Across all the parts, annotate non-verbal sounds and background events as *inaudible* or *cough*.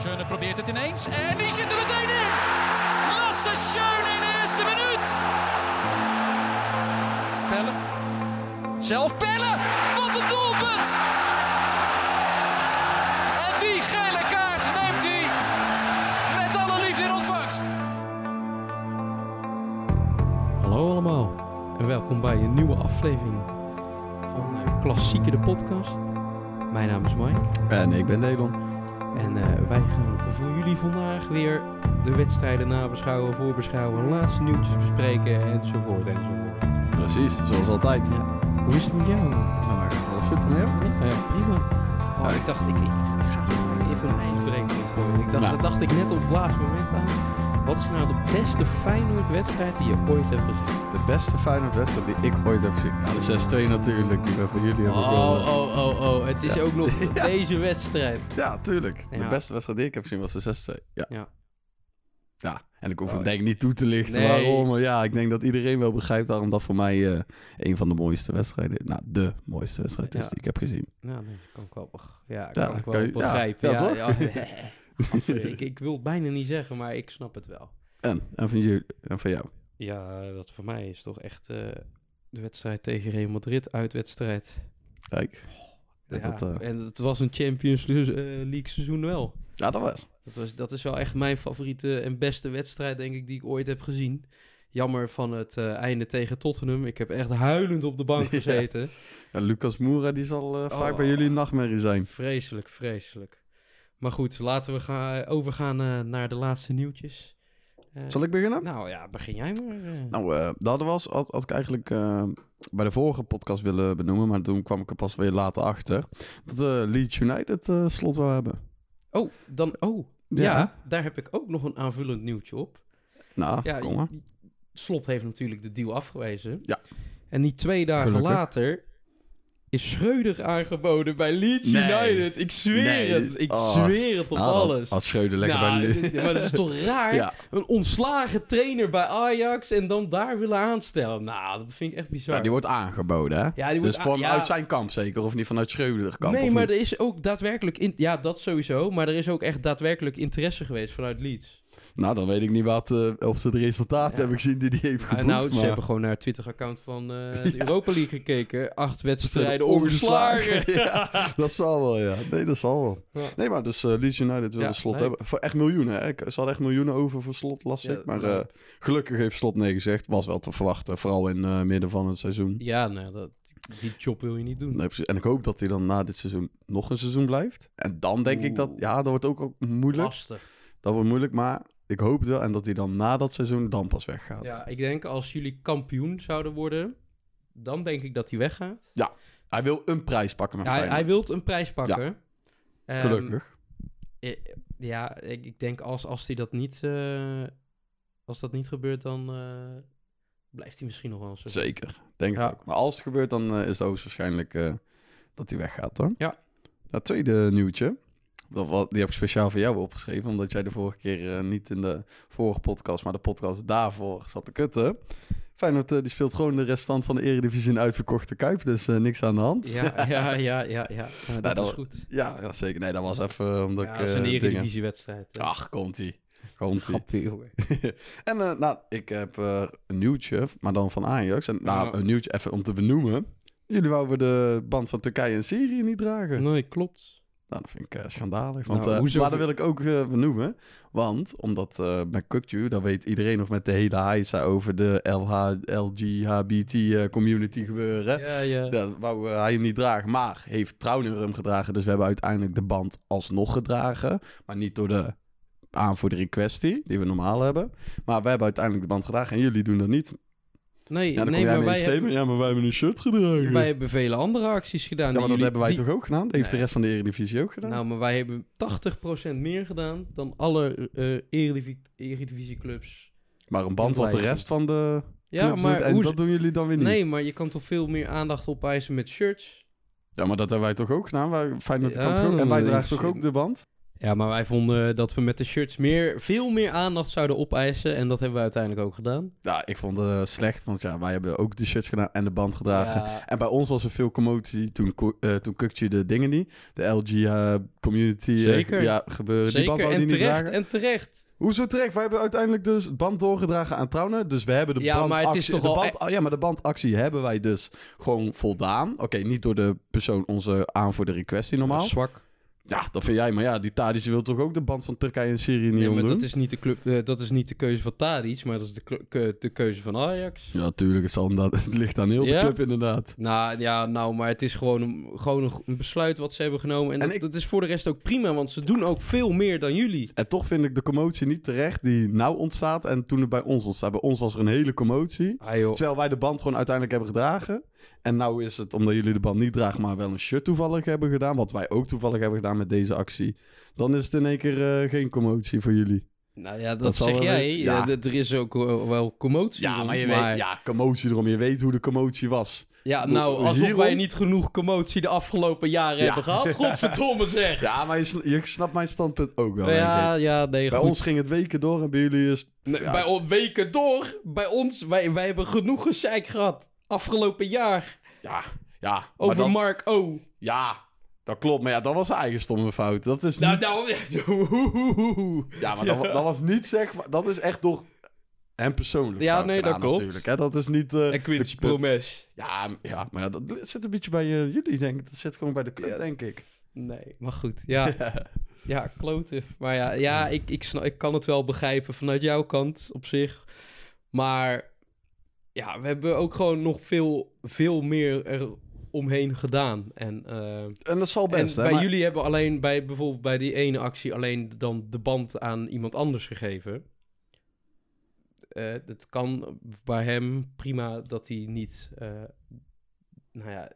Schöne probeert het ineens en die zit er meteen in. Lasse Schöne in de eerste minuut. Pelle. Zelf Pelle. Wat een doelpunt. En die gele kaart neemt hij met alle liefde in ontvangst. Hallo allemaal en welkom bij een nieuwe aflevering van eh, Klassieke de podcast. Mijn naam is Mike En ik ben Delon. En eh, wij gaan voor jullie vandaag weer de wedstrijden nabeschouwen, voorbeschouwen, laatste nieuwtjes bespreken enzovoort enzovoort. Precies, zoals altijd. Ja. Hoe is het met jou? Nou, gaat alles goed? Ja, ja, prima. Oh, Ja. ik dacht, ik, ik ga gewoon even een ijsbreker gooien. Ik dacht, Nou. dat dacht ik net op het laatste moment aan. Wat is nou de beste Feyenoord-wedstrijd die je ooit hebt gezien? De beste Feyenoord-wedstrijd die ik ooit heb gezien. Ja, de 6-2 natuurlijk. Die we van jullie hebben gewonnen. Oh, oh, oh, oh. Het is ook nog *laughs* deze wedstrijd. Ja, tuurlijk. De Ja. beste wedstrijd die ik heb gezien was de 6-2. Ja. Ja. Ja, en ik hoef Oh, het denk ik niet toe te lichten Nee. waarom. Maar ja, ik denk dat iedereen wel begrijpt waarom dat voor mij eh, een van de mooiste wedstrijden... Nou, de mooiste wedstrijd is Ja. die ik heb gezien. Nou, nee, dat kan ik wel, ja, Ja, kan ik kan wel je- ja, begrijpen. ja, Ja, toch? *laughs* *laughs* ik, ik wil het bijna niet zeggen, maar ik snap het wel. En, en van jullie en van jou. Ja, dat voor mij is toch echt eh, de wedstrijd tegen Real Madrid, uitwedstrijd. Kijk. Ja, Ja, dat, eh, En het was een Champions eh, League seizoen wel. ja, dat was. Dat, was. dat is wel echt mijn favoriete en beste wedstrijd, denk ik, die ik ooit heb gezien. Jammer van het einde tegen Tottenham. Ik heb echt huilend op de bank *laughs* gezeten. Ja, Lucas Moura die zal vaak Oh. bij jullie een nachtmerrie zijn. Vreselijk, vreselijk. Maar goed, laten we gaan, overgaan eh, naar de laatste nieuwtjes. Eh, Zal ik beginnen? Nou ja, begin jij maar. eh. Nou, dat was, had, had ik eigenlijk bij de vorige podcast willen benoemen, maar toen kwam ik er pas weer later achter. Dat Leeds United slot wil hebben. Oh, dan, oh, ja. Ja. daar heb ik ook nog een aanvullend nieuwtje op. Nou, Ja, kom maar. Slot heeft natuurlijk de deal afgewezen. Ja. En niet twee dagen Gelukkig. later is Schreuder aangeboden bij Leeds Nee. United. Ik zweer Nee. het. Ik Oh. zweer het op Nou, alles. Had Schreuder lekker Nou, bij dit- maar dat is toch *laughs* raar? Ja, Een ontslagen trainer bij Ajax en dan daar willen aanstellen. Nou, dat vind ik echt bizar. ja, die wordt aangeboden, hè? Ja, die dus wordt vanuit aan- ja. zijn kamp zeker, of niet vanuit Schreuder kamp? nee, maar niet? er is ook daadwerkelijk... In, ja, dat sowieso. Maar er is ook echt daadwerkelijk interesse geweest vanuit Leeds. Nou, dan weet ik niet wat, eh, of ze de resultaten Ja. hebben gezien die hij heeft geboekt. nou, ze maar... hebben gewoon naar het Twitter-account van eh, *laughs* de Europa League gekeken. Acht wedstrijden Ongeslagen. *laughs* dat zal wel, ja. Nee, dat zal wel. Nee, maar dus eh, Leeds United wil de slot nee. hebben. Voor echt miljoenen, hè. Ze hadden echt miljoenen over voor slot, las ik. Maar nou. gelukkig heeft slot nee gezegd. Was wel te verwachten, vooral in midden van het seizoen. Ja, nou, dat, die job wil je niet doen. Nee, precies. En ik hoop dat hij dan na dit seizoen nog een seizoen blijft. En dan denk ik dat, ja, dat wordt ook, ook moeilijk. Lastig. Dat wordt moeilijk, maar ik hoop het wel. En dat hij dan na dat seizoen dan pas weggaat. Ja, ik denk als jullie kampioen zouden worden, dan denk ik dat hij weggaat. Hij wil een prijs pakken met Ja, hij, Feyenoord. hij wil een prijs pakken. Ehm, Gelukkig. eh, ja, ik, ik denk als, als hij dat niet, eh, als dat niet gebeurt, dan eh, blijft hij misschien nog wel seizoen. Zeker, denk Ja. het ook. Maar als het gebeurt, dan is het hoogstwaarschijnlijk dat hij weggaat, hoor. Ja. Nou, tweede nieuwtje. Dat, die heb ik speciaal voor jou opgeschreven, omdat jij de vorige keer eh, niet in de vorige podcast, maar de podcast daarvoor zat te kutten. Feyenoord eh, die speelt gewoon de restant van de Eredivisie in uitverkochte Kuip, dus eh, niks aan de hand. Ja, ja, ja, ja, ja. Nou, dat dat is goed. ja, ja, zeker. Nee, dat was even omdat Ja, ik... dat is een eredivisiewedstrijd. Ach, komt-ie. Komt-ie. Grapje, jongen. *laughs* en nou, ik heb een nieuwtje, maar dan van Ajax. En nou, een nieuwtje even om te benoemen. Jullie wouden de band van Turkije en Syrië niet dragen. Nee, klopt. Nou, dat vind ik eh, schandalig. Want, Nou, eh, hoezo maar dat wil ik ook eh, benoemen. Want, omdat eh bij Kukju, daar weet iedereen nog met de hele heisa over de LH, LGHBT community gebeuren. Ja, ja. Dat wou hij hem niet dragen. Maar heeft Trouwner hem gedragen. Dus we hebben uiteindelijk de band alsnog gedragen. Maar niet door de aanvoerder in kwestie, die we normaal hebben. Maar we hebben uiteindelijk de band gedragen en jullie doen dat niet. Nee, Ja, nee maar wij statement. Ja, maar wij hebben een shirt gedragen. Wij hebben vele andere acties gedaan. ja, maar dat hebben wij die- toch ook gedaan? Dat heeft de rest van de Eredivisie ook gedaan? Nou, maar wij hebben 80% meer gedaan dan alle eh Eredivi- Eredivisieclubs. maar een band wat de rest van de Ja, clubs maar doet, en hoe... dat doen jullie dan weer niet. Nee, maar je kan toch veel meer aandacht opeisen met shirts? Ja, maar dat hebben wij toch ook gedaan? Wij, Feyenoord Ja, kan ook, en wij dragen toch ook de band? Ja, maar wij vonden dat we met de shirts meer, veel meer aandacht zouden opeisen. En dat hebben we uiteindelijk ook gedaan. Ja, ik vond het eh, slecht, want ja, wij hebben ook de shirts gedaan en de band gedragen. Ja, En bij ons was er veel commotie toen, eh toen Kukje de dingen niet. De LG community eh, Zeker. ja, gebeuren. Die band die En niet terecht. dragen. En terecht. Hoezo terecht? Wij hebben uiteindelijk dus band doorgedragen aan Trouwner. Dus we hebben de Ja, maar bandactie... het is toch de al band, ah, ja, maar de bandactie hebben wij dus gewoon voldaan. Oké, niet door de persoon onze aanvoerder in kwestie normaal. Zwak. Ja, dat vind jij. Maar ja, die Tadic wil toch ook de band van Turkije en Syrië niet Nee, maar dat is, niet de club, eh, dat is niet de keuze van Tadic, maar dat is de, ke- de keuze van Ajax. Ja, tuurlijk. Het, zal inderdaad, *laughs* het ligt aan heel de Ja? club inderdaad. Nou ja, nou, maar het is gewoon een, gewoon een, besluit wat ze hebben genomen. En, En dat, ik- dat is voor de rest ook prima, want ze doen ook veel meer dan jullie. En toch vind ik de commotie niet terecht die nou ontstaat en toen het bij ons ontstaat. Bij ons was er een hele commotie. Ah. Terwijl wij de band gewoon uiteindelijk hebben gedragen. En nou is het, omdat jullie de band niet dragen, maar wel een shirt toevallig hebben gedaan. Wat wij ook toevallig hebben gedaan met deze actie. Dan is het in één keer eh, geen commotie voor jullie. Nou ja, dat, zeg jij. Ja. er is ook eh, wel commotie. Ja, maar je weet, ja, commotie erom. Je weet hoe de commotie was. Ja, nou, alsof Hierom- wij niet genoeg commotie de afgelopen jaren Ja. hebben gehad. *laughs* Godverdomme zeg. Ja, maar je, sn- je snapt mijn standpunt ook wel. ja, ja, nee, Bij goed. ons ging het weken door en bij jullie is... Nee, ja. Bij ons weken door. Bij ons, wij, wij hebben genoeg gezeik gehad. Afgelopen jaar. Ja, ja. Over dan- Mark O. Ja, dat klopt. Maar ja, dat was eigen stomme fout. Dat is Nou, niet... nou. *laughs* Ja, maar dat, dat was niet zeg maar... Dat is echt door hem persoonlijk Ja, nee, dat klopt. natuurlijk. Hè? Dat is niet... eh, En Quincy de- Promes. Ja, ja, maar ja, dat zit een beetje bij eh, jullie, denk ik. Dat zit gewoon bij de club, Ja. denk ik. Nee, maar goed. Ja, *laughs* ja kloten. Maar ja, ja ik, ik, snap, ik kan het wel begrijpen vanuit jouw kant op zich. Maar ja, we hebben ook gewoon nog veel, veel meer er omheen gedaan. En, eh, En dat zal best, en hè. bij maar- jullie hebben alleen bij bijvoorbeeld bij die ene actie alleen dan de band aan iemand anders gegeven. Eh het kan bij hem prima dat hij niet, eh, nou ja,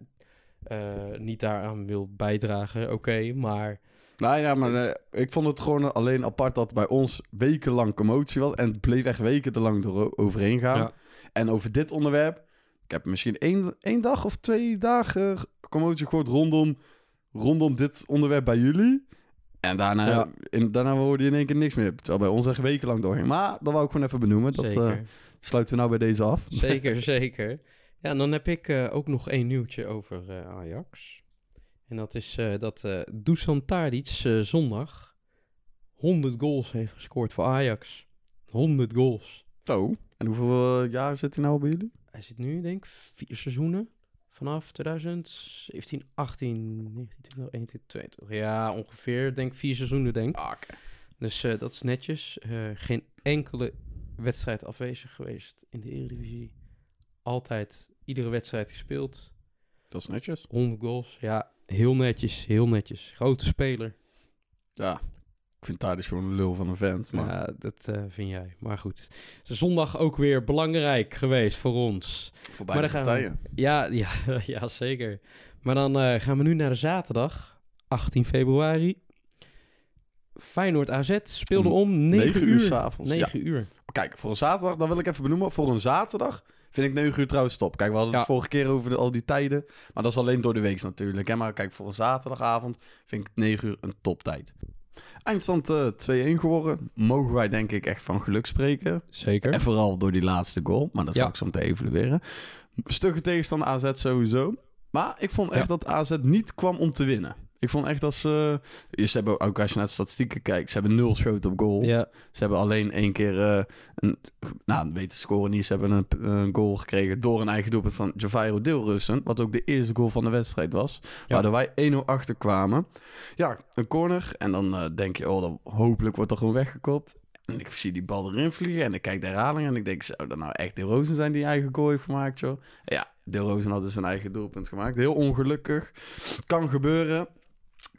niet daaraan wil bijdragen. Oké, maar Nou ja, maar ik vond het gewoon alleen apart dat bij ons wekenlang commotie was. En het bleef echt weken lang door overheen gaan. Ja. En over dit onderwerp, ik heb misschien één, één dag of twee dagen commotie gehoord rondom, rondom dit onderwerp bij jullie. En daarna, Ja. in, daarna hoorde je in één keer niks meer. Terwijl bij ons echt wekenlang doorheen. Maar dat wou ik gewoon even benoemen. Dat eh, sluiten we nou bij deze af. Zeker, *laughs* zeker. Ja, en dan heb ik eh, ook nog één nieuwtje over eh, Ajax. En dat is dat eh Dusan Tadic zondag 100 goals heeft gescoord voor Ajax. 100 goals. Zo. En hoeveel eh, jaar zit hij nou bij jullie? Hij zit nu, denk ik, vier seizoenen. Vanaf 2017, 18, 19, 20, 21, 22. Ja, ongeveer, denk ik, vier seizoenen, denk ik. Ah. Dus eh, dat is netjes. Eh, geen enkele wedstrijd afwezig geweest in de Eredivisie. Altijd iedere wedstrijd gespeeld. Dat is netjes. 100 goals. Ja, heel netjes. Heel netjes. Grote speler. Ja. Ik vind Tadic gewoon een lul van een vent. Maar Ja, dat eh, vind jij. Maar goed. Zondag ook weer belangrijk geweest voor ons. voor maar beide dan gaan we- partijen. Ja, ja, *laughs* ja zeker. Maar dan eh, gaan we nu naar de zaterdag. 18 februari. Feyenoord AZ speelde Om om 9, 9 uur uur. s'avonds. 9 uur. Kijk, voor een zaterdag, dat wil ik even benoemen. Voor een zaterdag vind ik 9 uur trouwens top. Kijk, we hadden het Ja. vorige keer over de- al die tijden. Maar dat is alleen door de week natuurlijk. Hè? Maar kijk, voor een zaterdagavond vind ik 9 uur een toptijd. Eindstand eh 2-1 geworden. Mogen wij denk ik echt van geluk spreken. Zeker. En vooral door die laatste goal. Maar dat zal Ja. ik zo meteen evalueren. Stugge tegenstander AZ sowieso. Maar ik vond echt Ja. dat AZ niet kwam om te winnen. Ik vond echt dat ze... Ze hebben ook als je naar de statistieken kijkt... Ze hebben nul schoten op goal. Ja, Ze hebben alleen één keer eh, een... Nou, weten scoren niet. Ze hebben een, een goal gekregen door een eigen doelpunt van Javairo Deelrussen. Wat ook de eerste goal van de wedstrijd was. Waardoor wij 1-0 achterkwamen. Ja, een corner. En dan eh, denk je, oh, dan, hopelijk wordt er gewoon weggekopt. En ik zie die bal erin vliegen en ik kijk de herhaling en ik denk, zou dat nou echt De Rozen zijn die eigen goal heeft gemaakt, joh? Ja, De Rozen had dus een eigen doelpunt gemaakt. Heel ongelukkig. Kan gebeuren.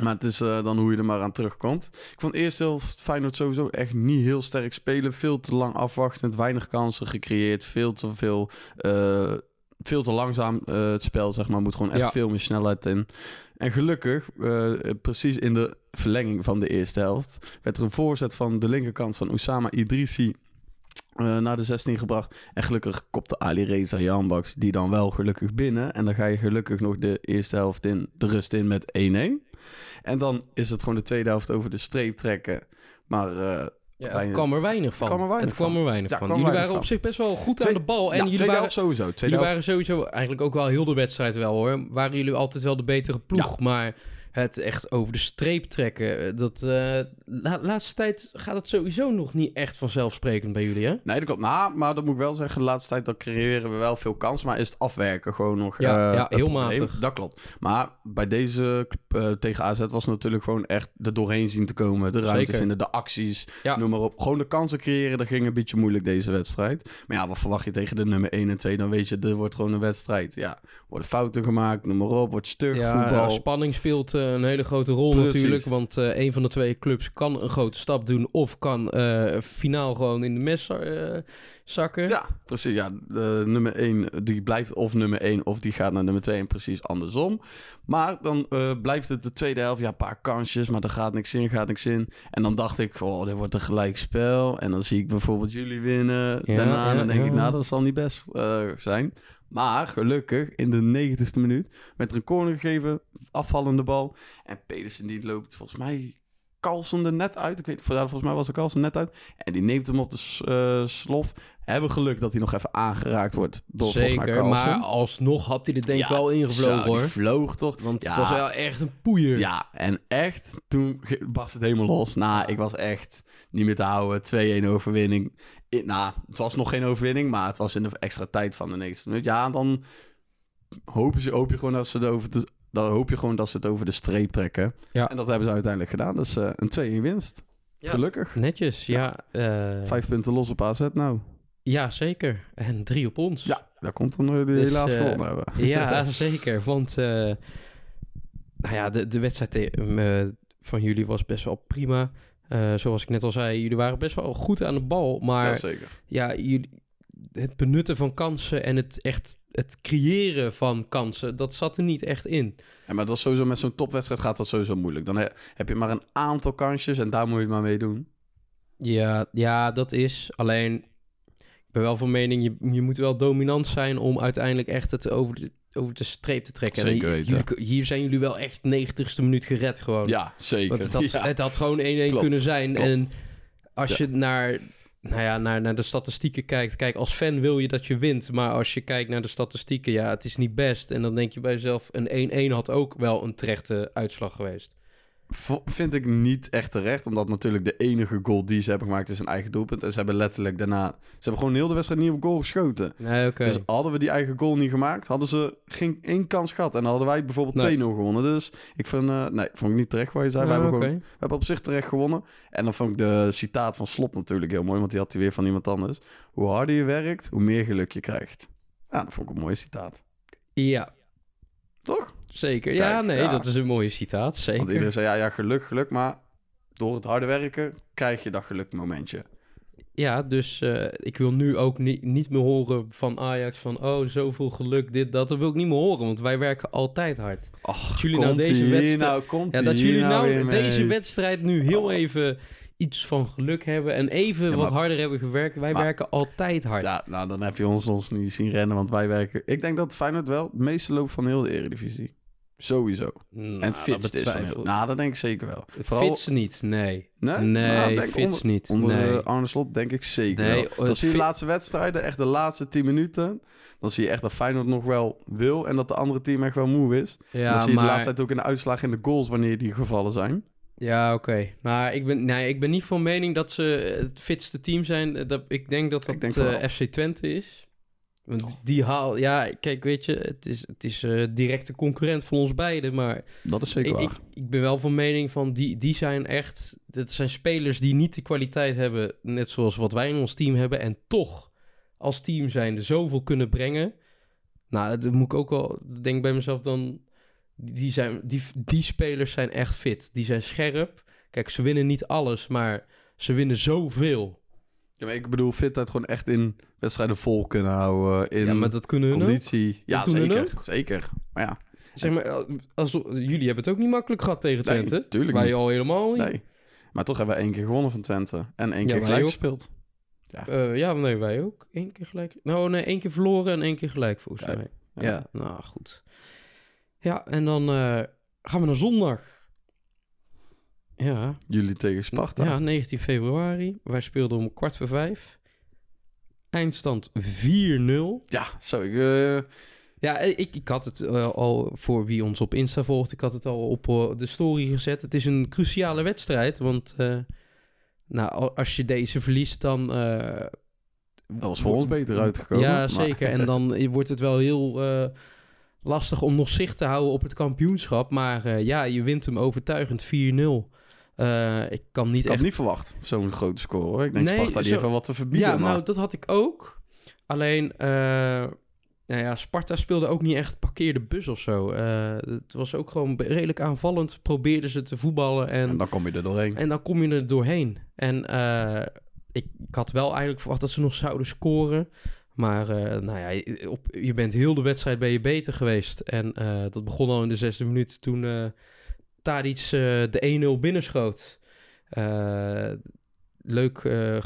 Maar het is eh, dan hoe je er maar aan terugkomt. Ik vond eerst heel Feyenoord sowieso echt niet heel sterk spelen. Veel te lang afwachtend, weinig kansen gecreëerd. Veel te veel... eh, veel te langzaam eh, het spel, zeg maar. Moet gewoon echt Ja. veel meer snelheid in. En gelukkig, precies in de verlenging van de eerste helft... werd er een voorzet van de linkerkant van Oussama Idrissi... naar de 16 gebracht. En gelukkig kopte Ali Reza Janbaks die dan wel gelukkig binnen. En dan ga je gelukkig nog de eerste helft in, de rust in met 1-1. En dan is het gewoon de tweede helft over de streep trekken. Maar eh, Ja, het kwam er weinig van. kwam er weinig het kwam er weinig van. Jullie waren op zich best wel goed Twee- aan de bal. En ja, jullie, tweede waren, helft sowieso. Tweede jullie helft, waren sowieso eigenlijk ook wel heel de wedstrijd wel hoor. Waren jullie altijd wel de betere ploeg. Maar het echt over de streep trekken. eh, Dat, eh, la- laatste tijd gaat het sowieso nog niet echt vanzelfsprekend bij jullie hè? Nee, dat klopt. Nou, maar dat moet ik wel zeggen. De laatste tijd dan creëren we wel veel kansen. Maar is het afwerken gewoon nog Ja, eh, ja, heel matig. Dat klopt. Maar bij deze tegen AZ was het natuurlijk gewoon echt er doorheen zien te komen. De ruimte Zeker. vinden, de acties, Ja. noem maar op. Gewoon de kansen creëren, dat ging een beetje moeilijk deze wedstrijd. Maar ja, wat verwacht je tegen de nummer 1 en 2? Dan weet je, er wordt gewoon een wedstrijd. Ja, worden fouten gemaakt, noem maar op. Wordt stug, Ja, voetbal. spanning speelt een hele grote rol Precies. natuurlijk. Want eh, een van de twee clubs kan een grote stap doen. Of kan eh, finaal gewoon in de mes eh, zakken. Ja, precies. Ja, de nummer 1 die blijft of nummer 1 of die gaat naar nummer 2 en precies andersom. Maar dan eh, blijft het de tweede helft, ja, een paar kansjes, maar er gaat niks in, gaat niks in. En dan dacht ik, oh, dit wordt een gelijkspel. En dan zie ik bijvoorbeeld jullie winnen. Ja, Daarna ja, dan denk ja. ik, nou, dat zal niet best eh, zijn. Maar gelukkig, in de 90ste minuut, werd er een corner gegeven, afvallende bal. En Pedersen die loopt volgens mij Carlsen er net uit. Ik weet, volgens mij was er Carlsen net uit. En die neemt hem op de eh, slof. Hebben we geluk dat hij nog even aangeraakt wordt door volgens mij Zeker, maar alsnog had hij er denk ik Ja, wel ingevlogen Zo, hoor. vloog toch? Want Ja. het was wel echt een poeier. Ja, en echt, toen barst het helemaal los. Nou, ik was echt niet meer te houden. 2-1 overwinning. I- nou, het was nog geen overwinning, maar het was in de extra tijd van de 90 minuut. Ja, dan hoop je, hoop je gewoon dat ze het over de, dan hoop je gewoon dat ze het over de streep trekken. Ja. En dat hebben ze uiteindelijk gedaan. Dus eh, een 2-1 winst. Ja. Gelukkig. Netjes, ja. eh, Vijf punten los op AZ nou. ja, zeker. En drie op ons. Ja, daar komt dan die Dus, helaas eh, gewonnen hebben. *laughs* Ja, *laughs* zeker. Want eh, nou ja, de, de wedstrijd eh, van jullie was best wel prima. Eh, zoals ik net al zei, jullie waren best wel goed aan de bal. Maar Ja, jullie, het benutten van kansen en het echt het creëren van kansen, dat zat er niet echt in. Ja, maar dat is sowieso met zo'n topwedstrijd gaat dat sowieso moeilijk. Dan he- heb je maar een aantal kansjes en daar moet je het maar mee doen. Ja, ja, dat is. Alleen, ik ben wel van mening, je, je moet wel dominant zijn om uiteindelijk echt het over de, over de streep te trekken. En Zeker weten. jullie- hier zijn jullie wel echt 90ste minuut gered gewoon. Ja, zeker. Want het had, Ja. het had gewoon 1-1 Klopt, kunnen zijn. klopt. En als Ja. je naar, nou ja, naar, naar de statistieken kijkt... Kijk, als fan wil je dat je wint. Maar als je kijkt naar de statistieken, ja, het is niet best. En dan denk je bij jezelf, een 1-1 had ook wel een terechte uitslag geweest. Vind ik niet echt terecht, omdat natuurlijk de enige goal die ze hebben gemaakt is een eigen doelpunt. En ze hebben letterlijk daarna, ze hebben gewoon heel de wedstrijd niet op goal geschoten. Nee, oké. Dus hadden we die eigen goal niet gemaakt, hadden ze geen één kans gehad. En dan hadden wij bijvoorbeeld Nee. 2-0 gewonnen. Dus ik vind, eh, nee, vond ik niet terecht wat je zei. Ah, we, hebben gewoon, we hebben op zich terecht gewonnen. En dan vond ik de citaat van Slot natuurlijk heel mooi, want die had hij weer van iemand anders. Hoe harder je werkt, hoe meer geluk je krijgt. Ja, dat vond ik een mooi citaat. Ja, Toch? Zeker. Kijk, ja, nee, ja. dat is een mooie citaat, zeker. Want iedereen zei, ja, ja, geluk, geluk. Maar door het harde werken krijg je dat gelukmomentje. Ja, dus eh, ik wil nu ook niet, niet meer horen van Ajax van... oh, zoveel geluk, dit, dat. Dat wil ik niet meer horen, want wij werken altijd hard. Och, Dat jullie nou deze wedstrijd- nou, komt Ja, dat ie jullie nou nou deze wedstrijd nu heel Oh. even iets van geluk hebben... en even Ja, wat harder hebben gewerkt. Wij Maar- werken altijd hard. Ja, nou, dan heb je ons, ons niet zien rennen, want wij werken... Ik denk dat Feyenoord wel het meeste loopt van heel de eredivisie. Sowieso. Nou, en het fitst is van heel... Nou, dat denk ik zeker wel. Vooral... Fits niet, nee. Nee? Nee, Nou, denk fits onder, niet, Onder nee. eh, Arne Slot denk ik zeker Nee, wel. het Dan zie je de laatste wedstrijden, echt de laatste 10 minuten... Dan zie je echt dat Feyenoord nog wel wil en dat de andere team echt wel moe is. Ja, dan zie je maar... de laatste tijd ook in de uitslag in de goals wanneer die gevallen zijn. Ja, oké. Maar ik ben, nee, ik ben niet van mening dat ze het fitste team zijn. Eh, Dat, ik denk dat dat denk eh. FC Twente is. Want die haal... Ja, kijk, weet je, het is, het is eh, directe concurrent van ons beiden. Maar Dat is zeker ik, waar. ik, ik ben wel van mening van, die, die zijn echt... Dat zijn spelers die niet de kwaliteit hebben, net zoals wat wij in ons team hebben. En toch als team zijn er zoveel kunnen brengen. Nou, dat moet ik ook wel... ik Denk bij mezelf dan... Die, zijn, die, die spelers zijn echt fit. Die zijn scherp. Kijk, ze winnen niet alles, maar ze winnen zoveel. Ja, maar ik bedoel fitheid gewoon echt in wedstrijden vol kunnen houden. In ja, maar dat kunnen hun ook. conditie. Ja, zeker. Zeker. Maar ja, Zeg maar, als, jullie hebben het ook niet makkelijk gehad tegen Nee, Twente. tuurlijk Wij niet. al helemaal niet. nee. Maar toch hebben we één keer gewonnen van Twente. En één Ja, keer gelijk gespeeld. Eh, ja, nee, wij ook. Eén keer gelijk. Nou, nee, één keer verloren en één keer gelijk, volgens Ja. mij. Ja. Ja. nou goed. Ja, en dan eh, gaan we naar zondag. Ja, Jullie tegen Sparta. ja, 19 februari. Wij speelden om kwart voor vijf. Eindstand 4-0. Ja, zo. Ik, eh, Ja, ik, ik had het eh, al voor wie ons op Insta volgt. Ik had het al op eh, de story gezet. Het is een cruciale wedstrijd. Want nou, al- als je deze verliest, dan. dat was voor ons beter uitgekomen. Ja, maar- zeker. En dan *laughs* wordt het wel heel lastig om nog zicht te houden op het kampioenschap. Maar ja, je wint hem overtuigend 4-0. Eh, ik kan niet Ik had echt niet verwacht, zo'n grote score. hoor. Ik denk, Nee, Sparta die zo- wel wat te verbieden. Ja, maar... nou, dat had ik ook. Alleen, eh, nou ja, Sparta speelde ook niet echt parkeerde bus of zo. Eh, het was ook gewoon redelijk aanvallend. Probeerden ze te voetballen en, En dan kom je er doorheen. en dan kom je er doorheen. En ik, ik had wel eigenlijk verwacht dat ze nog zouden scoren. Maar nou ja, je- op, je bent heel de wedstrijd ben je beter geweest. En dat begon al in de zesde minuut toen Tadic eh, de 1-0 binnenschoot. Eh, leuk, eh,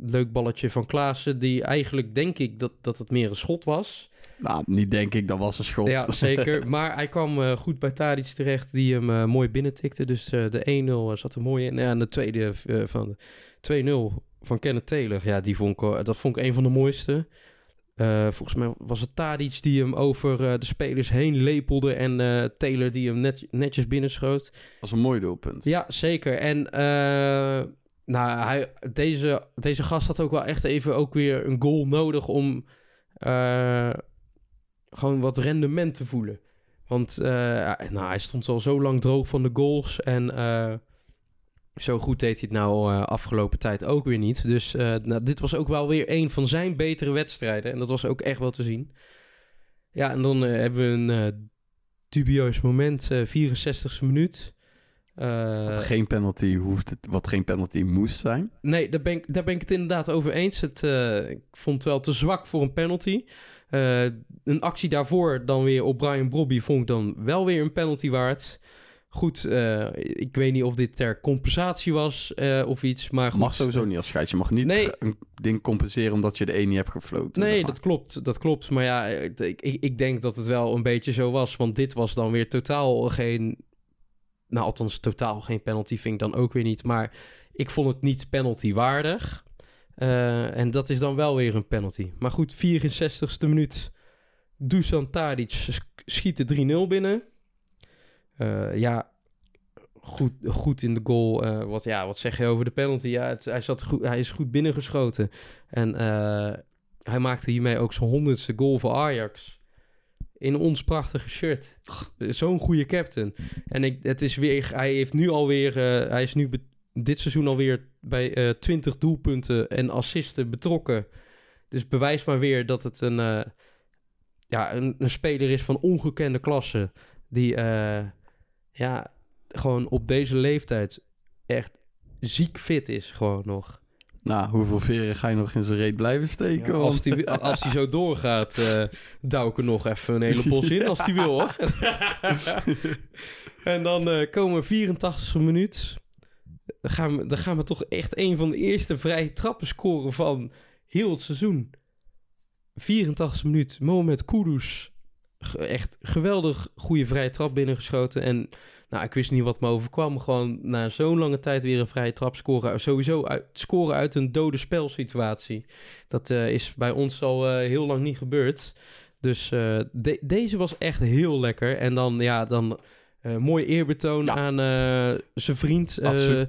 leuk balletje van Klaassen, die eigenlijk denk ik dat, dat het meer een schot was. Nou, niet denk ik, dat was een schot. Ja, *laughs* zeker. Maar hij kwam goed bij Tadic terecht, die hem eh, mooi binnentikte. Dus de 1-0 zat er mooi in. Ja, en de tweede van de 2-0 van Kenneth Taylor, ja, die vond ik, dat vond ik een van de mooiste. Eh, volgens mij was het Tadic die hem over eh, de spelers heen lepelde en eh, Taylor die hem net, netjes binnenschoot. Dat was een mooi doelpunt. Ja, zeker. En nou, hij, deze, deze gast had ook wel echt even ook weer een goal nodig om gewoon wat rendement te voelen. Want nou, hij stond al zo lang droog van de goals en zo goed deed hij het nou eh, afgelopen tijd ook weer niet. Dus eh, nou, dit was ook wel weer een van zijn betere wedstrijden en dat was ook echt wel te zien. Ja, en dan eh, hebben we een dubieus moment, eh 64e minuut. Wat geen penalty hoeft, wat geen penalty moest zijn. Nee, daar ben, ik, daar ben ik het inderdaad over eens. Het, ik vond het wel te zwak voor een penalty. Een actie daarvoor dan weer op Brian Brobby vond ik dan wel weer een penalty waard. Goed, eh, ik weet niet of dit ter compensatie was eh, of iets, maar goed. Mag sowieso niet als scheids. Je mag niet Nee. een ding compenseren omdat je de een niet hebt gefloten. Nee, zeg maar. dat klopt, dat klopt. Maar ja, ik, ik, ik denk dat het wel een beetje zo was. Want dit was dan weer totaal geen... Nou, althans totaal geen penalty vind ik dan ook weer niet. Maar ik vond het niet penalty waardig. Eh, en dat is dan wel weer een penalty. Maar goed, 64ste minuut. Dusan Tadic sch- schiet de 3-0 binnen. Eh, ja, goed, goed in de goal. Eh, wat, ja, wat zeg je over de penalty? Ja, hij, zat goed, hij is goed binnengeschoten. En eh, hij maakte hiermee ook zijn honderdste goal voor Ajax. In ons prachtige shirt. Zo'n goede captain. En ik, het is weer, hij heeft nu alweer, eh, hij is nu dit seizoen alweer bij eh 20 doelpunten en assisten betrokken. Dus bewijs maar weer dat het een, ja, een, een speler is van ongekende klasse. Die ja, gewoon op deze leeftijd echt ziek fit is gewoon nog. Nou, hoeveel veren ga je nog in zijn reet blijven steken? Ja, als, die, als die zo doorgaat, eh douw ik er nog even een hele bos in als die wil, hoor. *laughs* en dan eh, komen we 84e minuut. Dan gaan, we, dan gaan we toch echt een van de eerste vrije trappen scoren van heel het seizoen. 84e minuut, Mohamed Kudus. Echt geweldig goede vrije trap binnengeschoten. En nou, ik wist niet wat me overkwam. Gewoon na zo'n lange tijd weer een vrije trap scoren. Sowieso uit, scoren uit een dode spelsituatie. Dat eh, is bij ons al eh, heel lang niet gebeurd. Dus eh, de- deze was echt heel lekker. En dan, ja, dan mooi eerbetoon Ja. aan zijn vriend. Atsu.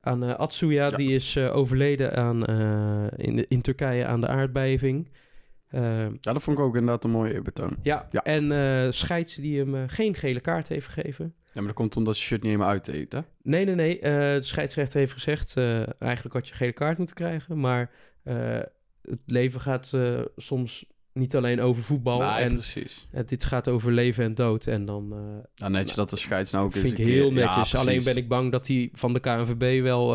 aan Atsuya, Ja. die is overleden aan, in, de- in Turkije aan de aardbeving. Eh, Ja, dat vond ik ook inderdaad een mooie eerbetoon. ja, Ja. en eh scheids die hem eh, geen gele kaart heeft gegeven. Ja, maar dat komt omdat je shirt niet helemaal uiteet, hè? Nee, nee, nee. eh, de scheidsrechter heeft gezegd... eigenlijk had je gele kaart moeten krijgen. Maar het leven gaat soms niet alleen over voetbal. Nee, en precies. dit gaat over leven en dood. En dan eh, Nou, netjes dat de scheids nou ook eens vind ik keer- heel Ja, netjes. alleen precies. ben ik bang dat hij van de KNVB wel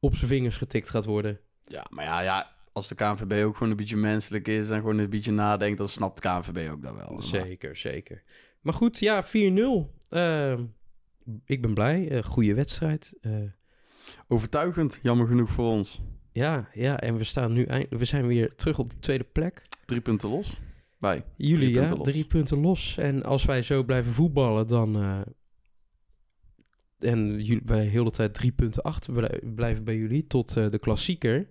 op zijn vingers getikt gaat worden. Ja, maar ja, ja, als de KNVB ook gewoon een beetje menselijk is en gewoon een beetje nadenkt, dan snapt KNVB ook dat wel. Maar- Zeker, zeker. Maar goed, ja, 4-0. Eh, ik ben blij. Eh goede wedstrijd. Eh, Overtuigend, jammer genoeg voor ons. ja, ja, en we staan nu eind- we zijn weer terug op de tweede plek. Drie punten los. Wij. Jullie, Drie ja, punten los. drie punten los. En als wij zo blijven voetballen, dan, eh, en jullie, wij heel de tijd drie punten achter blij- blijven bij jullie tot de klassieker.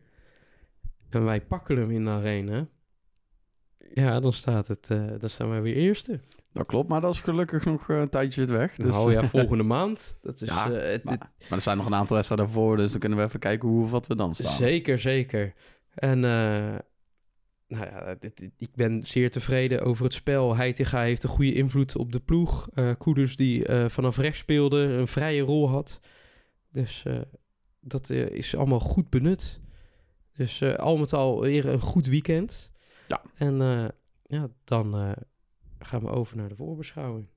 En wij pakken hem in de arena. Ja, dan staat het, eh, dan staan wij weer eerste. Dat klopt, maar dat is gelukkig nog eh, een tijdje weg. Dus, nou ja, *laughs* volgende maand. Dat is Ja, eh, het, maar, er zijn nog een aantal wedstrijden voor, dus dan kunnen we even kijken hoe of wat we dan staan. zeker, zeker. En nou ja, dit- ik ben zeer tevreden over het spel. Heitinga heeft een goede invloed op de ploeg. Eh Koeders die vanaf rechts speelde, een vrije rol had. Dus dat is allemaal goed benut. Dus eh, al met al weer een goed weekend. Ja. En eh, ja, dan eh, gaan we over naar de voorbeschouwing.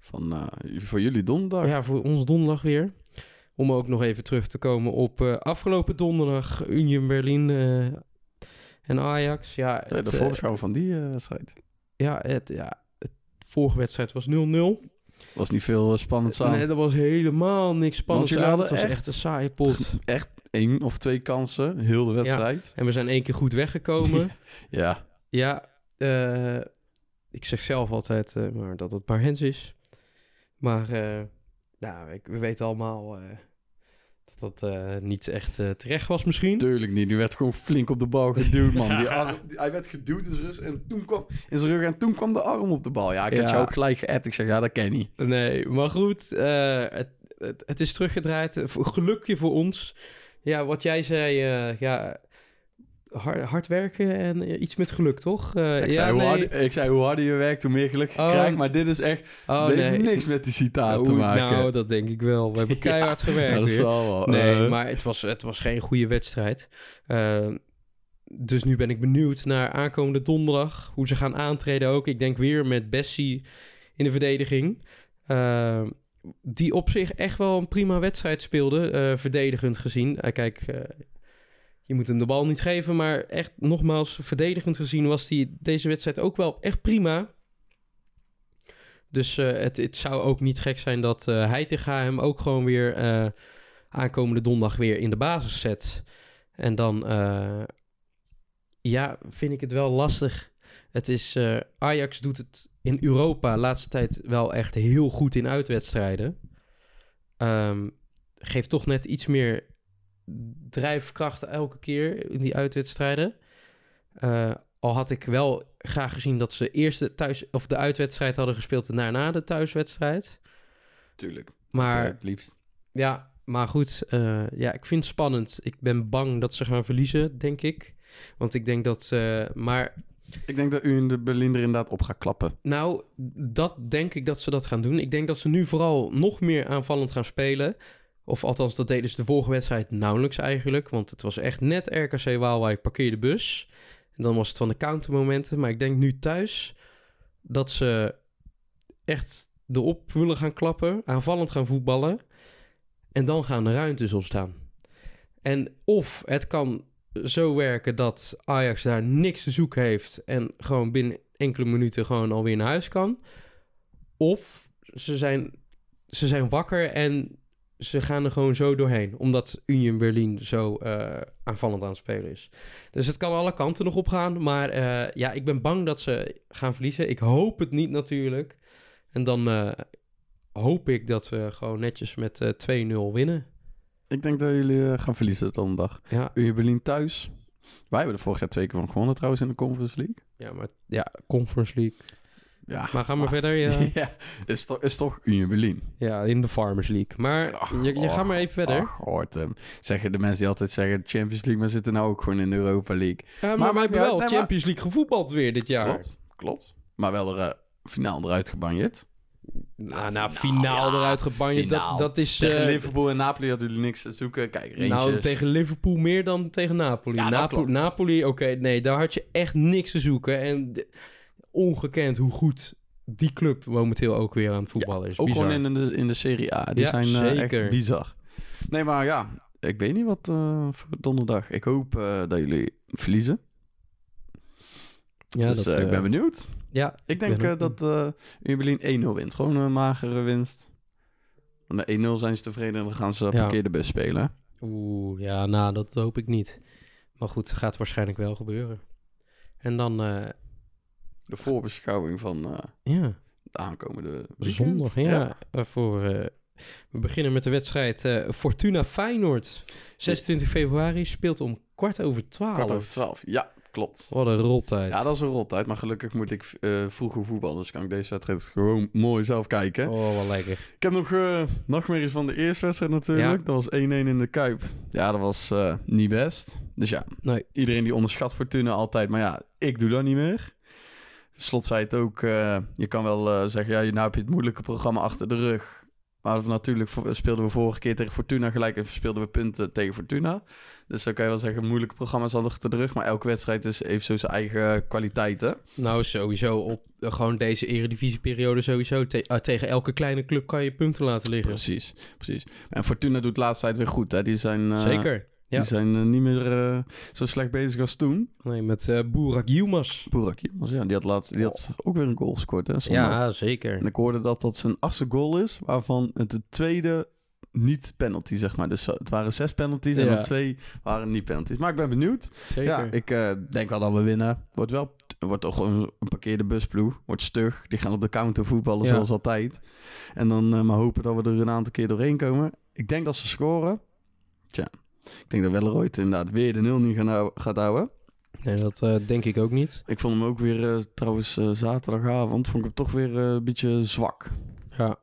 Van, voor jullie donderdag. Ja, voor ons donderdag weer. Om ook nog even terug te komen op afgelopen donderdag Union Berlin en Ajax. Ja, de voorbeschouwing van die wedstrijd. ja, het, ja, het vorige wedstrijd was 0-0. Was niet veel spannend aan. Nee, er was helemaal niks spannends jullie aan. hadden Het was echt- echt een saaie pot. Echt één of twee kansen, heel de wedstrijd. En we zijn één keer goed weggekomen. *laughs* Ja, Ja, eh, ik zeg zelf altijd eh, maar dat het maar Hens is. Maar eh, nou, ik, we weten allemaal dat dat niet echt terecht was misschien. tuurlijk niet. Die werd gewoon flink op de bal geduwd, man. Die *laughs* arm, die- hij werd geduwd in zijn rug en toen kwam in zijn rug en toen kwam de arm op de bal. Ja, ik had Ja. jou ook gelijk geappt. Ik zeg, ja, dat ken je niet. Nee, maar goed, het, het, het is teruggedraaid. Gelukje voor ons. Ja, wat jij zei, eh, ja, hard, hard werken en eh, iets met geluk, toch? Eh, Ik, ja, zei, hoe nee. harder, ik zei, hoe harder je werkt, hoe meer geluk je Oh. krijgt. Maar dit is echt, Oh, dit nee. heeft niks met die citaat te Oeh, maken. Nou, dat denk ik wel. We hebben *laughs* Ja, keihard gewerkt dat weer. zal wel. Nee, maar het was, het was geen goede wedstrijd. Dus nu ben ik benieuwd naar aankomende donderdag. Hoe ze gaan aantreden ook. Ik denk weer met Bessie in de verdediging. Die op zich echt wel een prima wedstrijd speelde. eh, verdedigend gezien. Eh, kijk, eh, je moet hem de bal niet geven. Maar echt nogmaals, verdedigend gezien was die deze wedstrijd ook wel echt prima. Dus het, het zou ook niet gek zijn dat eh Heitinga hem ook gewoon weer aankomende donderdag weer in de basis zet. En dan, ja, vind ik het wel lastig. Het is, eh, Ajax doet het in Europa de laatste tijd wel echt heel goed in uitwedstrijden. Ehm, geeft toch net iets meer drijfkracht elke keer in die uitwedstrijden. Eh, al had ik wel graag gezien dat ze eerst de, thuis, of de uitwedstrijd hadden gespeeld en daarna de thuiswedstrijd. Tuurlijk. Maar Ja, het liefst. ja, maar goed. eh, ja, ik vind het spannend. Ik ben bang dat ze gaan verliezen, denk ik. Want ik denk dat ze... Maar Ik denk dat u in de Berlin er inderdaad op gaat klappen. nou, dat denk ik dat ze dat gaan doen. Ik denk dat ze nu vooral nog meer aanvallend gaan spelen. Of althans, dat deden ze de vorige wedstrijd nauwelijks eigenlijk. Want het was echt net RKC Waalwijk parkeer de bus. En dan was het van de countermomenten. Maar ik denk nu thuis dat ze echt erop willen gaan klappen. Aanvallend gaan voetballen. En dan gaan de ruimtes ontstaan. En of het kan zo werken dat Ajax daar niks te zoeken heeft en gewoon binnen enkele minuten gewoon alweer naar huis kan. Of ze zijn, ze zijn wakker en ze gaan er gewoon zo doorheen, omdat Union Berlin zo eh, aanvallend aan het spelen is. Dus het kan alle kanten nog op gaan, maar eh, ja, ik ben bang dat ze gaan verliezen. Ik hoop het niet natuurlijk. En dan eh, hoop ik dat we gewoon netjes met eh 2-0 winnen. Ik denk dat jullie eh, gaan verliezen donderdag. Ja, Union Berlin thuis. Wij hebben er vorig jaar twee keer van gewonnen trouwens in de Conference League. ja, maar ja, Conference League. Ja, Maar gaan we ah, verder. Ja. *laughs* ja, is, toch, is toch Union Berlin. Ja, in de Farmers League. Maar Ach, je, je gaat maar even verder. Ach, hoort hem. Zeggen de mensen die altijd zeggen Champions League, maar zitten nou ook gewoon in de Europa League. Ja, maar, maar maakt hebben wel nee, Champions League gevoetbald weer dit jaar. Klopt, klopt. Maar wel er uh, finaal eruit gebanjeerd. Nou, nou, finaal, finaal ja. eruit gebanjeerd. Dat, Finaal. dat is... Tegen eh, Liverpool en Napoli hadden jullie niks te zoeken. Kijk, Rangers. nou, tegen Liverpool meer dan tegen Napoli. Ja, dat Napo- klopt. Napoli, oké, nee, daar had je echt niks te zoeken. En ongekend hoe goed die club momenteel ook weer aan het voetballen is. Ook Bizar. gewoon in de, in de Serie A. Die Ja, zijn zeker. echt bizar. Nee, maar ja, ik weet niet wat eh, voor donderdag. Ik hoop dat jullie verliezen. Ja, dus dat, ik ben benieuwd. Ja, Ik denk eh, dat eh Union Berlin 1-0 wint. Gewoon een magere winst. De 1-0 zijn ze tevreden en dan gaan ze Ja. parkeer de bus spelen. Oeh, ja, nou, dat hoop ik niet. Maar goed, gaat waarschijnlijk wel gebeuren. En dan, eh, De voorbeschouwing van eh ja, de aankomende weekend. zondag, ja, eh, voor eh, we beginnen met de wedstrijd eh, Fortuna Feyenoord. 26 februari speelt om kwart over twaalf. Kwart over twaalf. Ja, klopt. Wat een rottijd. Ja, dat is een rottijd. Maar gelukkig moet ik eh vroeger voetballen. Dus kan ik deze wedstrijd gewoon mooi zelf kijken. Oh, wat lekker. Ik heb nog eh nachtmerries van de eerste wedstrijd natuurlijk. Ja. Dat was 1-1 in de Kuip. Ja, dat was eh, niet best. Dus ja, Nee. iedereen die onderschat Fortuna altijd. Maar ja, ik doe dat niet meer. Slot zei het ook. je kan wel zeggen, ja, nou heb je het moeilijke programma achter de rug. Maar natuurlijk speelden we vorige keer tegen Fortuna gelijk en speelden we punten tegen Fortuna. Dus dan kan je wel zeggen, moeilijke programma's hadden achter de rug. Maar elke wedstrijd is, heeft zo zijn eigen kwaliteiten. Nou, sowieso op eh, gewoon deze eredivisieperiode sowieso. Te- eh, tegen elke kleine club kan je punten laten liggen. Precies, precies. En Fortuna doet de laatste tijd weer goed. Hè? Die zijn, eh, Zeker. Ja. Die zijn eh, niet meer eh, zo slecht bezig als toen. Nee, met eh Boerak Yilmaz. Boerak Yilmaz, ja, die had, laatst, die had ook weer een goal gescoord. Hè, zondag. Ja, zeker. En ik hoorde dat dat zijn achtste goal is, waarvan het de tweede niet penalty, zeg maar. Dus het waren zes penalties en Ja. dan twee waren niet penalties. Maar ik ben benieuwd. Zeker. Ja, ik denk wel dat we winnen. Wordt wel wordt toch een parkeerde busploeg. Wordt stug. Die gaan op de counter voetballen Ja. zoals altijd. En dan maar hopen dat we er een aantal keer doorheen komen. Ik denk dat ze scoren. Tja, ik denk dat Welleroyd inderdaad weer de nul niet gaan gaat houden. Nee, dat eh, denk ik ook niet. Ik vond hem ook weer, eh, trouwens, eh, zaterdagavond, vond ik hem toch weer een beetje zwak. Ja,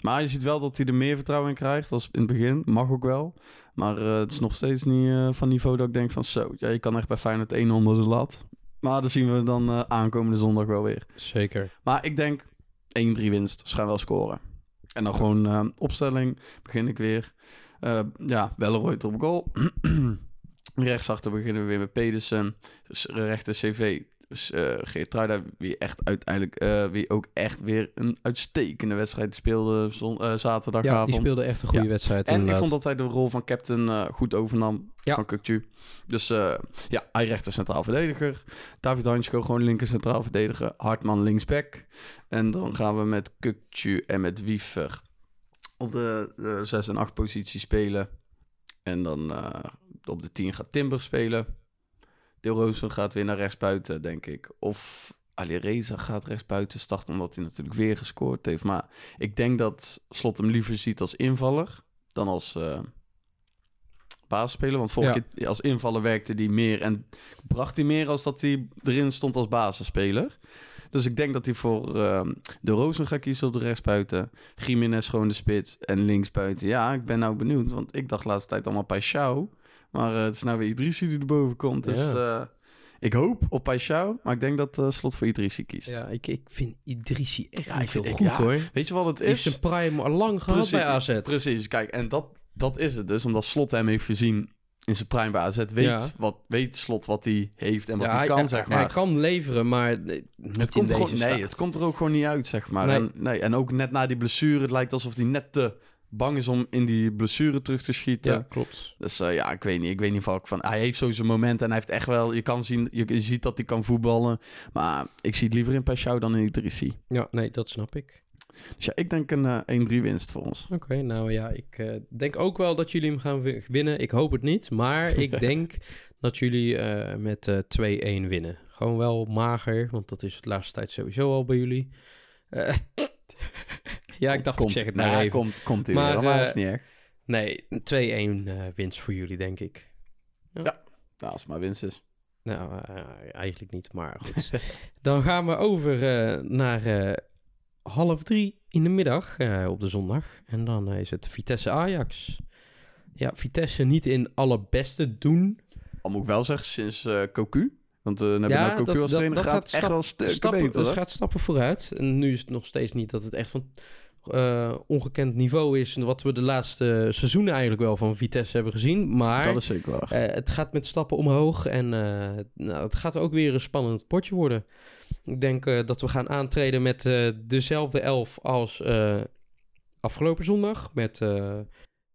Maar je ziet wel dat hij er meer vertrouwen in krijgt als in het begin. Mag ook wel. Maar het is nog steeds niet van niveau dat ik denk van zo, ja, je kan echt bij Feyenoord één onder de lat. Maar dat zien we dan aankomende zondag wel weer. zeker. Maar ik denk 1-3 winst, ze gaan wel scoren. En dan gewoon opstelling, begin ik weer. Eh ja, Welleroyd op goal. *clears throat* Rechtsachter beginnen we weer met Pedersen. Dus rechter CV, dus, eh Geertruida, wie echt uiteindelijk, eh, wie ook echt weer een uitstekende wedstrijd speelde zon, eh, Ja, zaterdagavond. die speelde echt een goede Ja. wedstrijd En ik vond dat hij de rol van captain eh, goed overnam Ja. van Kukcu. Dus eh, ja, hij rechter centraal verdediger. David Hansko gewoon linker centraal verdediger. Hartman linksback. En dan gaan we met Kukcu en met Wiever op de, de 6 en 8 positie spelen. En dan eh, op de 10 gaat Timber spelen. Deel Rozen gaat weer naar rechtsbuiten, denk ik. Of Ali Reza gaat rechtsbuiten starten, omdat hij natuurlijk weer gescoord heeft. Maar ik denk dat Slot hem liever ziet als invaller dan als eh basisspeler. Want vorige Ja. keer als invaller werkte hij meer en bracht hij meer als dat hij erin stond als basisspeler. Dus ik denk dat hij voor ehm, de Rozen gaat kiezen op de rechtsbuiten. Jiménez gewoon de spits en linksbuiten. Ja, ik ben nou benieuwd, want ik dacht laatste tijd allemaal Paixão. Maar eh, het is nou weer Idrissi die erboven komt. Dus Ja. eh, ik hoop op Paixão, maar ik denk dat eh, Slot voor Idrissi kiest. Ja, ik, ik vind Idrissi echt Ja, niet ik vind- zo ik- goed ja, hoor. Weet je wat het Hij heeft is? zijn prime al lang gehad Precies, bij AZ. Precies, kijk, en dat, dat is het dus. Omdat Slot hem heeft gezien in zijn prime bij AZ. Weet, Ja. wat, weet Slot wat hij heeft en wat Ja, hij kan, hij, zeg maar. Hij kan leveren, maar het komt er gewoon, nee, staat. het komt er ook gewoon niet uit, zeg maar. Nee. En, nee, en ook net na die blessure, het lijkt alsof hij net te bang is om in die blessure terug te schieten. Ja, klopt. Dus eh, ja, ik weet niet. Ik weet niet of ik van... Hij heeft zo zijn momenten en hij heeft echt wel... Je kan zien, je, je ziet dat hij kan voetballen. Maar ik zie het liever in Paixão dan in Idrissi. Ja, nee, dat snap ik. Dus ja, ik denk een eh 1-3 winst voor ons. Oké, nou ja, ik eh, denk ook wel dat jullie hem gaan wi- winnen. Ik hoop het niet, maar ik *laughs* denk dat jullie eh, met eh 2-1 winnen. Gewoon wel mager, want dat is de laatste tijd sowieso al bij jullie. Eh, *laughs* ja, ik dacht, komt, ik zeg het nou, maar even. Komt, komt Maar, eh, is niet echt. Nee, 2-1 eh, winst voor jullie, denk ik. Nou, als het maar winst is. Nou, eh, eigenlijk niet, maar goed. *laughs* Dan gaan we over eh, naar eh, half drie in de middag eh, op de zondag. En dan eh, is het Vitesse-Ajax. Ja, Vitesse niet in allerbeste doen. Al moet ik wel zeggen, sinds Cocu. Want eh Nabil Ja, Cocu dat- als dat- trainer dat gaat, gaat echt stap- wel stukken beter. het hoor. gaat stappen vooruit. En nu is het nog steeds niet dat het echt van eh, ongekend niveau is. Wat we de laatste seizoenen eigenlijk wel van Vitesse hebben gezien. Maar Dat is zeker waar. Eh, het gaat met stappen omhoog en eh, nou, het gaat ook weer een spannend potje worden. Ik denk dat we gaan aantreden met dezelfde elf als afgelopen zondag. Met,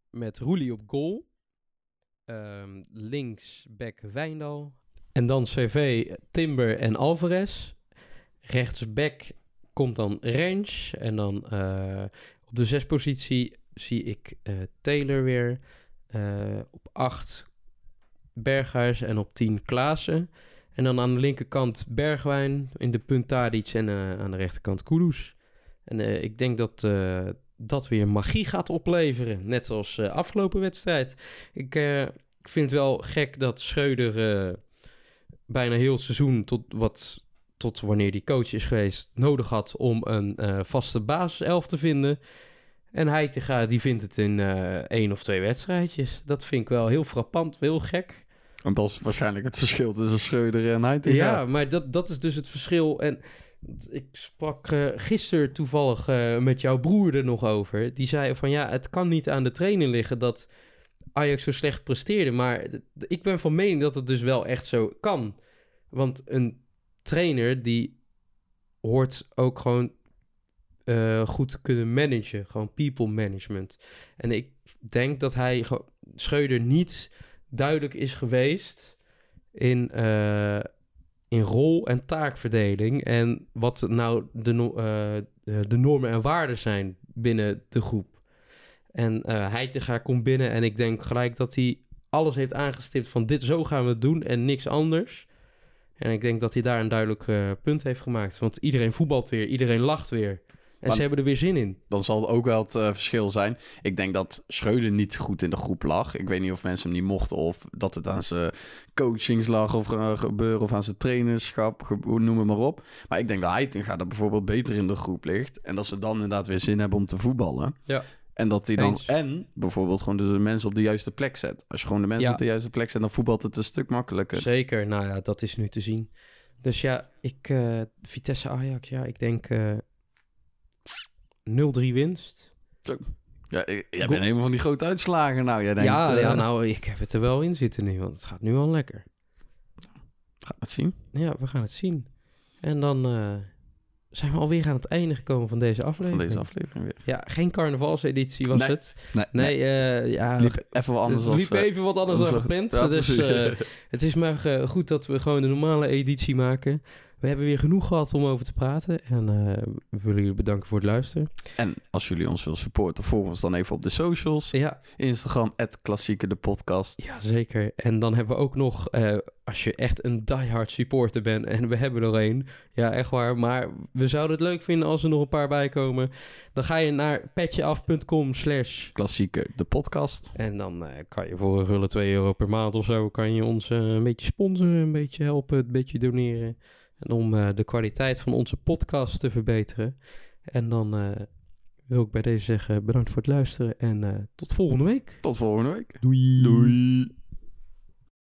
met Roelie op goal. Ehm links back Wijndal. En dan CV, Timber en Alvarez. Rechtsback komt dan Range. En dan eh, op de zes positie zie ik eh, Taylor weer. Eh, op 8 Berghuis en op 10 Klaassen. En dan aan de linkerkant Bergwijn, in de punt Tadic en eh, aan de rechterkant Kudus. En ik denk dat, dat weer magie gaat opleveren. Net als afgelopen wedstrijd. Ik, ik vind het wel gek dat Schreuder bijna heel seizoen tot, wat, tot wanneer die coach is geweest nodig had om een vaste basiself te vinden. En Heitinga die vindt het in één of twee wedstrijdjes. Dat vind ik wel heel frappant, heel gek. Want dat is waarschijnlijk het verschil tussen Schreuder en Heitinga. Ja, maar dat, dat is dus het verschil. En ik sprak uh, gisteren toevallig uh, met jouw broer er nog over. Die zei van ja, het kan niet aan de trainer liggen dat Ajax zo slecht presteerde. Maar ik ben van mening dat het dus wel echt zo kan. Want een trainer die hoort ook gewoon uh, goed kunnen managen. Gewoon people management. En ik denk dat hij Scheuder niet duidelijk is geweest in in rol- en taakverdeling. En wat nou de, uh, de normen en waarden zijn binnen de groep. En uh, Heitinga komt binnen en ik denk gelijk dat hij alles heeft aangestipt van dit zo gaan we het doen en niks anders. En ik denk dat hij daar een duidelijk uh, punt heeft gemaakt. Want iedereen voetbalt weer, iedereen lacht weer. En maar ze hebben er weer zin in. Dan zal het ook wel het uh, verschil zijn. Ik denk dat Schreuder niet goed in de groep lag. Ik weet niet of mensen hem niet mochten of dat het aan zijn coachings lag of uh, gebeuren of aan zijn trainerschap, noem het maar op. Maar ik denk dat Heitinga er bijvoorbeeld beter in de groep ligt. En dat ze dan inderdaad weer zin hebben om te voetballen. Ja. En dat hij dan en bijvoorbeeld gewoon de mensen op de juiste plek zet. Als je gewoon de mensen Ja. op de juiste plek zet, dan voetbalt het een stuk makkelijker. Zeker, nou ja, dat is nu te zien. Dus ja, ik, eh, Vitesse Ajax, ja, ik denk eh 0-3 winst. Ja, ik, jij bent helemaal van die grote uitslagen. Nou, jij denkt, ja, eh, ja, nou, ik heb het er wel in zitten nu, want het gaat nu al lekker. Gaan we het zien. Ja, we gaan het zien. En dan eh, zijn we alweer aan het einde gekomen van deze Van aflevering. deze aflevering weer. Ja, geen carnavalseditie was Nee. het. Nee, Nee, eh, ja, liep even wat anders het liep als... eh, even wat anders dan onze- gepland. Ja, dus eh, het is maar eh, goed dat we gewoon de normale editie maken. We hebben weer genoeg gehad om over te praten. En eh, we willen jullie bedanken voor het luisteren. En als jullie ons willen supporten, volg ons dan even op de socials. Ja, Instagram, klassieke de podcast. ja zeker. En dan hebben we ook nog, eh, als je echt een diehard supporter bent, en we hebben er een, ja echt waar, maar we zouden het leuk vinden als er nog een paar bij komen. Dan ga je naar petjeaf.com slash Klassieke de podcast. En dan eh, kan je voor een rulle 2 euro per maand of zo... kan je ons een beetje sponsoren, een beetje helpen, een beetje doneren. En om eh, de kwaliteit van onze podcast te verbeteren. En dan eh, wil ik bij deze zeggen bedankt voor het luisteren en eh, tot volgende week. Tot volgende week. Doei. Doei.